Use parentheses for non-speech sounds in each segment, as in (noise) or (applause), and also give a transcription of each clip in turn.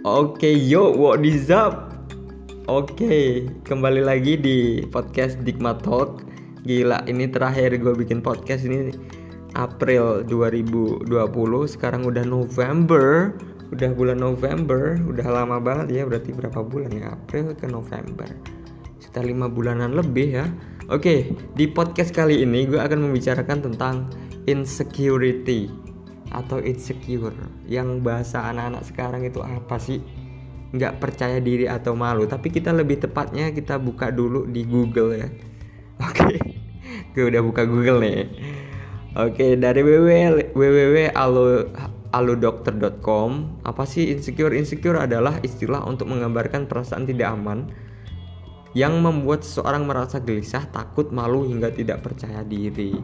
Oke, yo, what is up? Oke, kembali lagi di podcast Digma Talk. Gila, ini terakhir gue bikin podcast ini April 2020. Sekarang udah November, udah bulan November, udah lama banget ya. Berarti berapa bulan ya? April ke November. Sekitar lima bulanan lebih ya. Oke, di podcast kali ini gue akan membicarakan tentang insecurity atau insecure? Yang bahasa anak-anak sekarang itu apa sih? Nggak percaya diri atau malu. Tapi kita lebih tepatnya kita buka dulu di Google ya. (laughs) Oke. Gue udah buka Google nih. Oke dari www www.alodokter.com apa sih insecure? Insecure adalah istilah untuk menggambarkan perasaan tidak aman yang membuat seseorang merasa gelisah, takut, malu hingga tidak percaya diri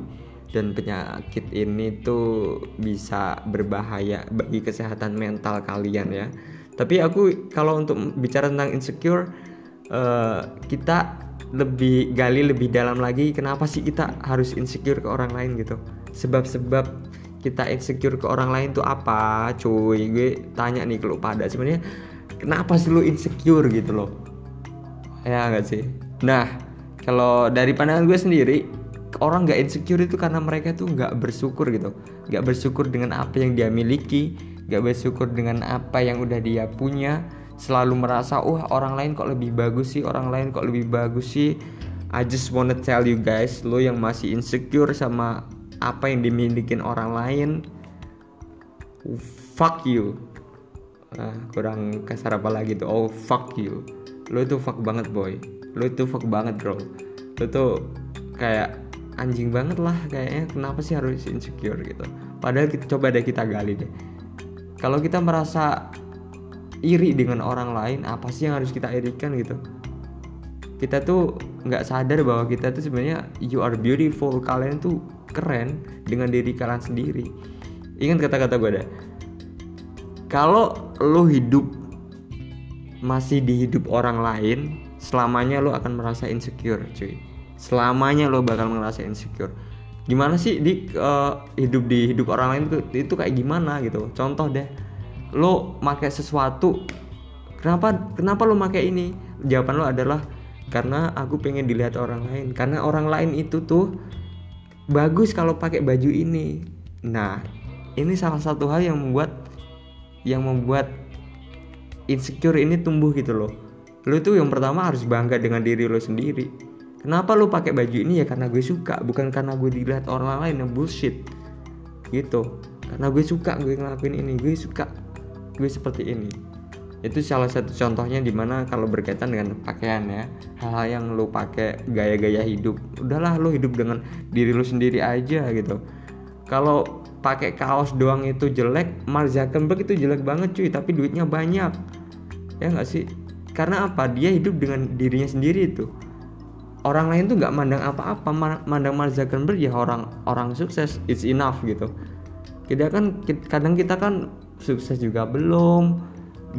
dan penyakit ini tuh bisa berbahaya bagi kesehatan mental kalian ya. Tapi aku kalau untuk bicara tentang insecure uh, kita lebih gali lebih dalam lagi kenapa sih kita harus insecure ke orang lain gitu. Sebab-sebab kita insecure ke orang lain tuh apa? Cuy, gue tanya nih kalau pada sebenarnya kenapa sih lu insecure gitu loh? Ya enggak sih? Nah, kalau dari pandangan gue sendiri orang nggak insecure itu karena mereka tuh nggak bersyukur gitu. Nggak bersyukur dengan apa yang dia miliki nggak bersyukur dengan apa yang udah dia punya. Selalu merasa wah orang lain kok lebih bagus sih orang lain kok lebih bagus sih. I just wanna tell you guys lo yang masih insecure sama apa yang dimiliki orang lain fuck you. Ah, kurang kasar apa lagi tuh? Oh fuck you. Lo itu fuck banget boy. Lo itu fuck banget bro. Lo tuh kayak anjing banget lah kayaknya. Kenapa sih harus insecure gitu? Padahal kita coba deh kita gali deh. Kalau kita merasa iri dengan orang lain apa sih yang harus kita irikan gitu? Kita tuh nggak sadar bahwa kita tuh sebenarnya you are beautiful. Kalian tuh keren dengan diri kalian sendiri. Ingat kata-kata gue deh. Kalau lo hidup masih di hidup orang lain selamanya lo akan merasa insecure cuy selamanya lo bakal ngerasa insecure. Gimana sih di uh, hidup di hidup orang lain itu, itu kayak gimana gitu? Contoh deh lo pakai sesuatu kenapa kenapa lo pakai ini? Jawaban lo adalah karena aku pengen dilihat orang lain. Karena orang lain itu tuh bagus kalau pakai baju ini. Nah ini salah satu hal yang membuat yang membuat insecure ini tumbuh gitu loh. Lo tuh yang pertama harus bangga dengan diri lo sendiri kenapa lu pakai baju ini? Ya karena gue suka bukan karena gue dilihat orang lain yang bullshit. Gitu. Karena gue suka gue ngelakuin ini gue suka gue seperti ini. Itu salah satu contohnya di mana kalau berkaitan dengan pakaian ya hal-hal yang lu pakai gaya-gaya hidup udahlah lu hidup dengan diri lu sendiri aja gitu. Kalau pakai kaos doang itu jelek Mark Zuckerberg itu jelek banget cuy tapi duitnya banyak. Ya nggak sih? Karena apa? Dia hidup dengan dirinya sendiri itu orang lain tuh nggak mandang apa-apa. Mandang Mark Zuckerberg ya orang orang sukses. It's enough gitu. Kita kan kadang kita kan sukses juga belum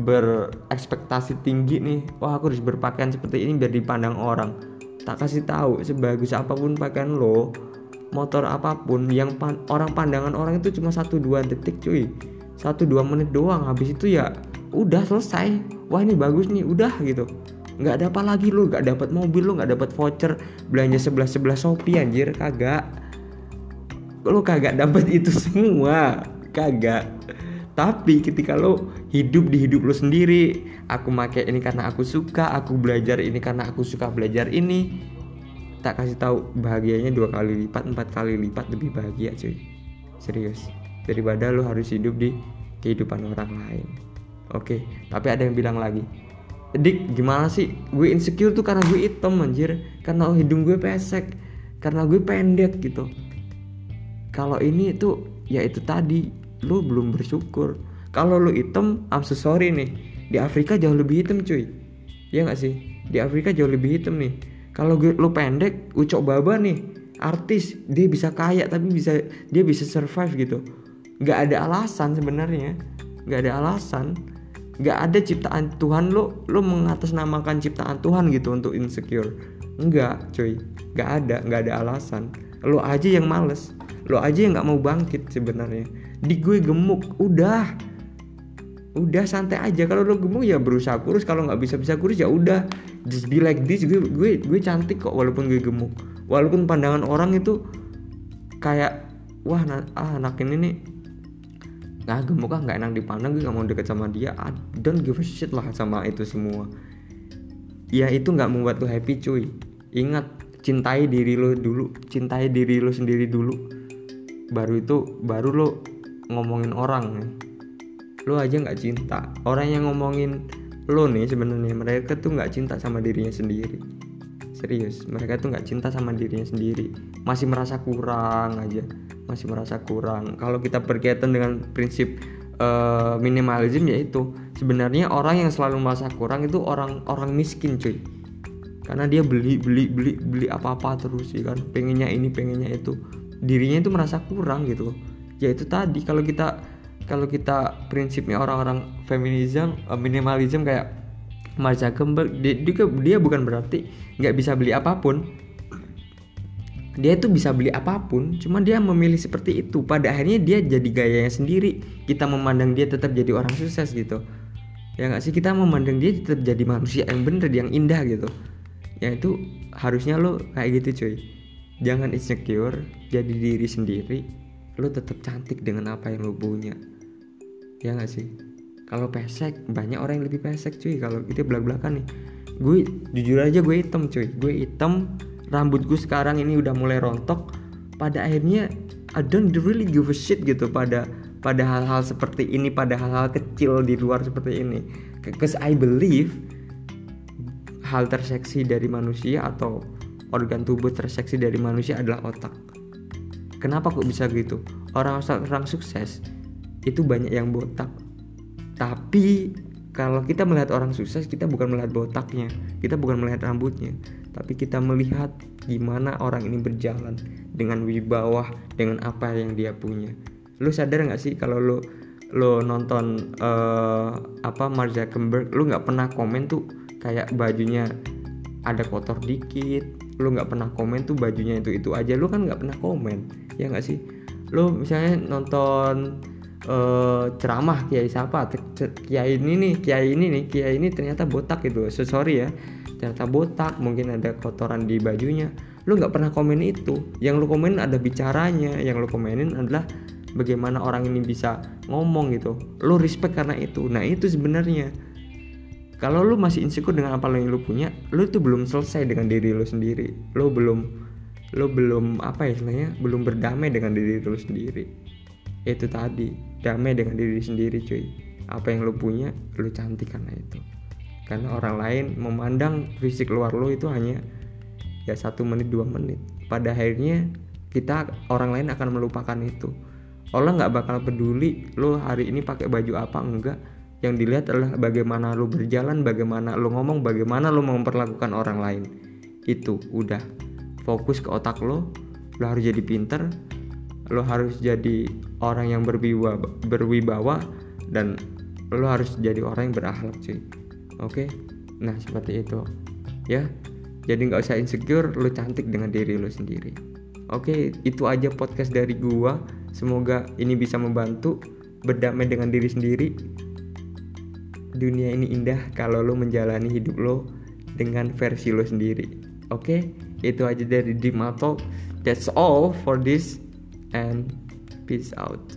berekspektasi tinggi nih. Wah aku harus berpakaian seperti ini biar dipandang orang. Tak kasih tahu sebagus apa pun pakaian lo motor apa pun yang pan orang pandangan orang itu cuma satu dua detik cuy. Satu dua menit doang. Habis itu ya udah selesai. Wah ini bagus nih udah gitu nggak ada apa lagi lo nggak dapat mobil lo nggak dapat voucher belanja sebelah sebelah shopee anjir kagak. Lo kagak dapat (laughs) itu semua kagak. Tapi ketika lo hidup di hidup lo sendiri aku make ini karena aku suka aku belajar ini karena aku suka belajar ini tak kasih tahu bahagianya dua kali lipat empat kali lipat lebih bahagia cuy. Serius. Daripada lo harus hidup di kehidupan orang lain. Oke tapi ada yang bilang lagi Dik gimana sih? Gue insecure tuh karena gue hitam anjir. Karena hidung gue pesek. Karena gue pendek gitu. Kalau ini tuh ya itu tadi. Lu belum bersyukur. Kalau lu hitam I'm so sorry nih. Di Afrika jauh lebih hitam cuy. Ya nggak sih? Di Afrika jauh lebih hitam nih. Kalau lu pendek ucok baba nih. Artis dia bisa kaya tapi bisa dia bisa survive gitu. Nggak ada alasan sebenarnya. Nggak ada alasan nggak ada ciptaan Tuhan lo lo mengatasnamakan ciptaan Tuhan gitu untuk insecure. Nggak cuy. Nggak ada nggak ada alasan. Lo aja yang males. Lo aja yang nggak mau bangkit sebenarnya. Di gue gemuk udah. Udah santai aja. Kalau lo gemuk ya berusaha kurus. Kalau nggak bisa bisa kurus ya udah. Just be like this. Gue gue gue cantik kok walaupun gue gemuk. Walaupun pandangan orang itu kayak wah ah, anak ini nih nggak gemuk ah nggak enak dipandang gue nggak mau deket sama dia. I don't give a shit lah sama itu semua. Ya itu nggak membuat lo happy cuy. Ingat cintai diri lo dulu cintai diri lo sendiri dulu. Baru itu baru lo ngomongin orang ya. Lo aja nggak cinta. Orang yang ngomongin lo nih sebenarnya mereka tuh nggak cinta sama dirinya sendiri. Serius mereka tuh nggak cinta sama dirinya sendiri. Masih merasa kurang aja masih merasa kurang. Kalau kita berkaitan dengan prinsip uh, minimalism yaitu sebenarnya orang yang selalu merasa kurang itu orang orang miskin cuy. Karena dia beli beli beli beli apa apa terus sih kan? Pengennya ini pengennya itu. Dirinya itu merasa kurang gitu ya itu tadi kalau kita kalau kita prinsipnya orang-orang feminism uh, minimalism kayak Mark Zuckerberg dia, dia, dia bukan berarti nggak bisa beli apa pun dia itu bisa beli apa pun cuma dia memilih seperti itu. Pada akhirnya dia jadi gayanya sendiri. Kita memandang dia tetap jadi orang sukses gitu. Ya nggak sih? Kita memandang dia tetap jadi manusia yang bener yang indah gitu. Ya itu harusnya lo kayak gitu cuy. Jangan insecure jadi diri sendiri. Lo tetap cantik dengan apa yang lo punya. Ya nggak sih? Kalau pesek banyak orang yang lebih pesek cuy. Kalau kita belak belakan nih. Gue jujur aja gue hitam cuy. Gue hitam rambut gue sekarang ini udah mulai rontok pada akhirnya I don't really give a shit gitu pada pada hal-hal seperti ini pada hal-hal kecil di luar seperti ini. Cause I believe hal terseksi dari manusia atau organ tubuh terseksi dari manusia adalah otak. Kenapa kok bisa gitu? Orang orang sukses itu banyak yang botak. Tapi kalau kita melihat orang sukses kita bukan melihat botaknya kita bukan melihat rambutnya tapi kita melihat gimana orang ini berjalan dengan wibawa dengan apa yang dia punya. Lu sadar nggak sih kalau lu lo nonton uh, apa Mark Zuckerberg lu nggak pernah komen tuh kayak bajunya ada kotor dikit lu nggak pernah komen tuh bajunya itu itu aja lu kan nggak pernah komen ya nggak sih? Lu misalnya nonton uh, ceramah kiai siapa? Kiai ini nih kiai ini nih kiai ini ternyata botak gitu. So, sorry ya. Ternyata botak mungkin ada kotoran di bajunya. Lu nggak pernah komen itu. Yang lu komen ada bicaranya. Yang lu komenin adalah bagaimana orang ini bisa ngomong gitu. Lu respect karena itu. Nah itu sebenarnya. Kalau lu masih insecure dengan apa yang lu punya lu tuh belum selesai dengan diri lu sendiri. Lu belum lu belum apa ya istilahnya belum berdamai dengan diri lu sendiri itu tadi damai dengan diri sendiri cuy. Apa yang lu punya lu cantik karena itu. Karena orang lain memandang fisik luar lu itu hanya ya satu menit dua menit. Pada akhirnya kita orang lain akan melupakan itu. Allah nggak bakal peduli lu hari ini pakai baju apa enggak. Yang dilihat adalah bagaimana lu berjalan bagaimana lu ngomong bagaimana lu memperlakukan orang lain. Itu udah. Fokus ke otak lo lo harus jadi pinter lo harus jadi orang yang berwibawa, berwibawa dan lo harus jadi orang yang berakhlak cuy. Oke? Nah seperti itu. Ya? Jadi nggak usah insecure lo cantik dengan diri lo sendiri. Oke? Itu aja podcast dari gua. Semoga ini bisa membantu berdamai dengan diri sendiri. Dunia ini indah kalau lo menjalani hidup lo dengan versi lo sendiri. Oke? Itu aja dari Dimato that's all for this and peace out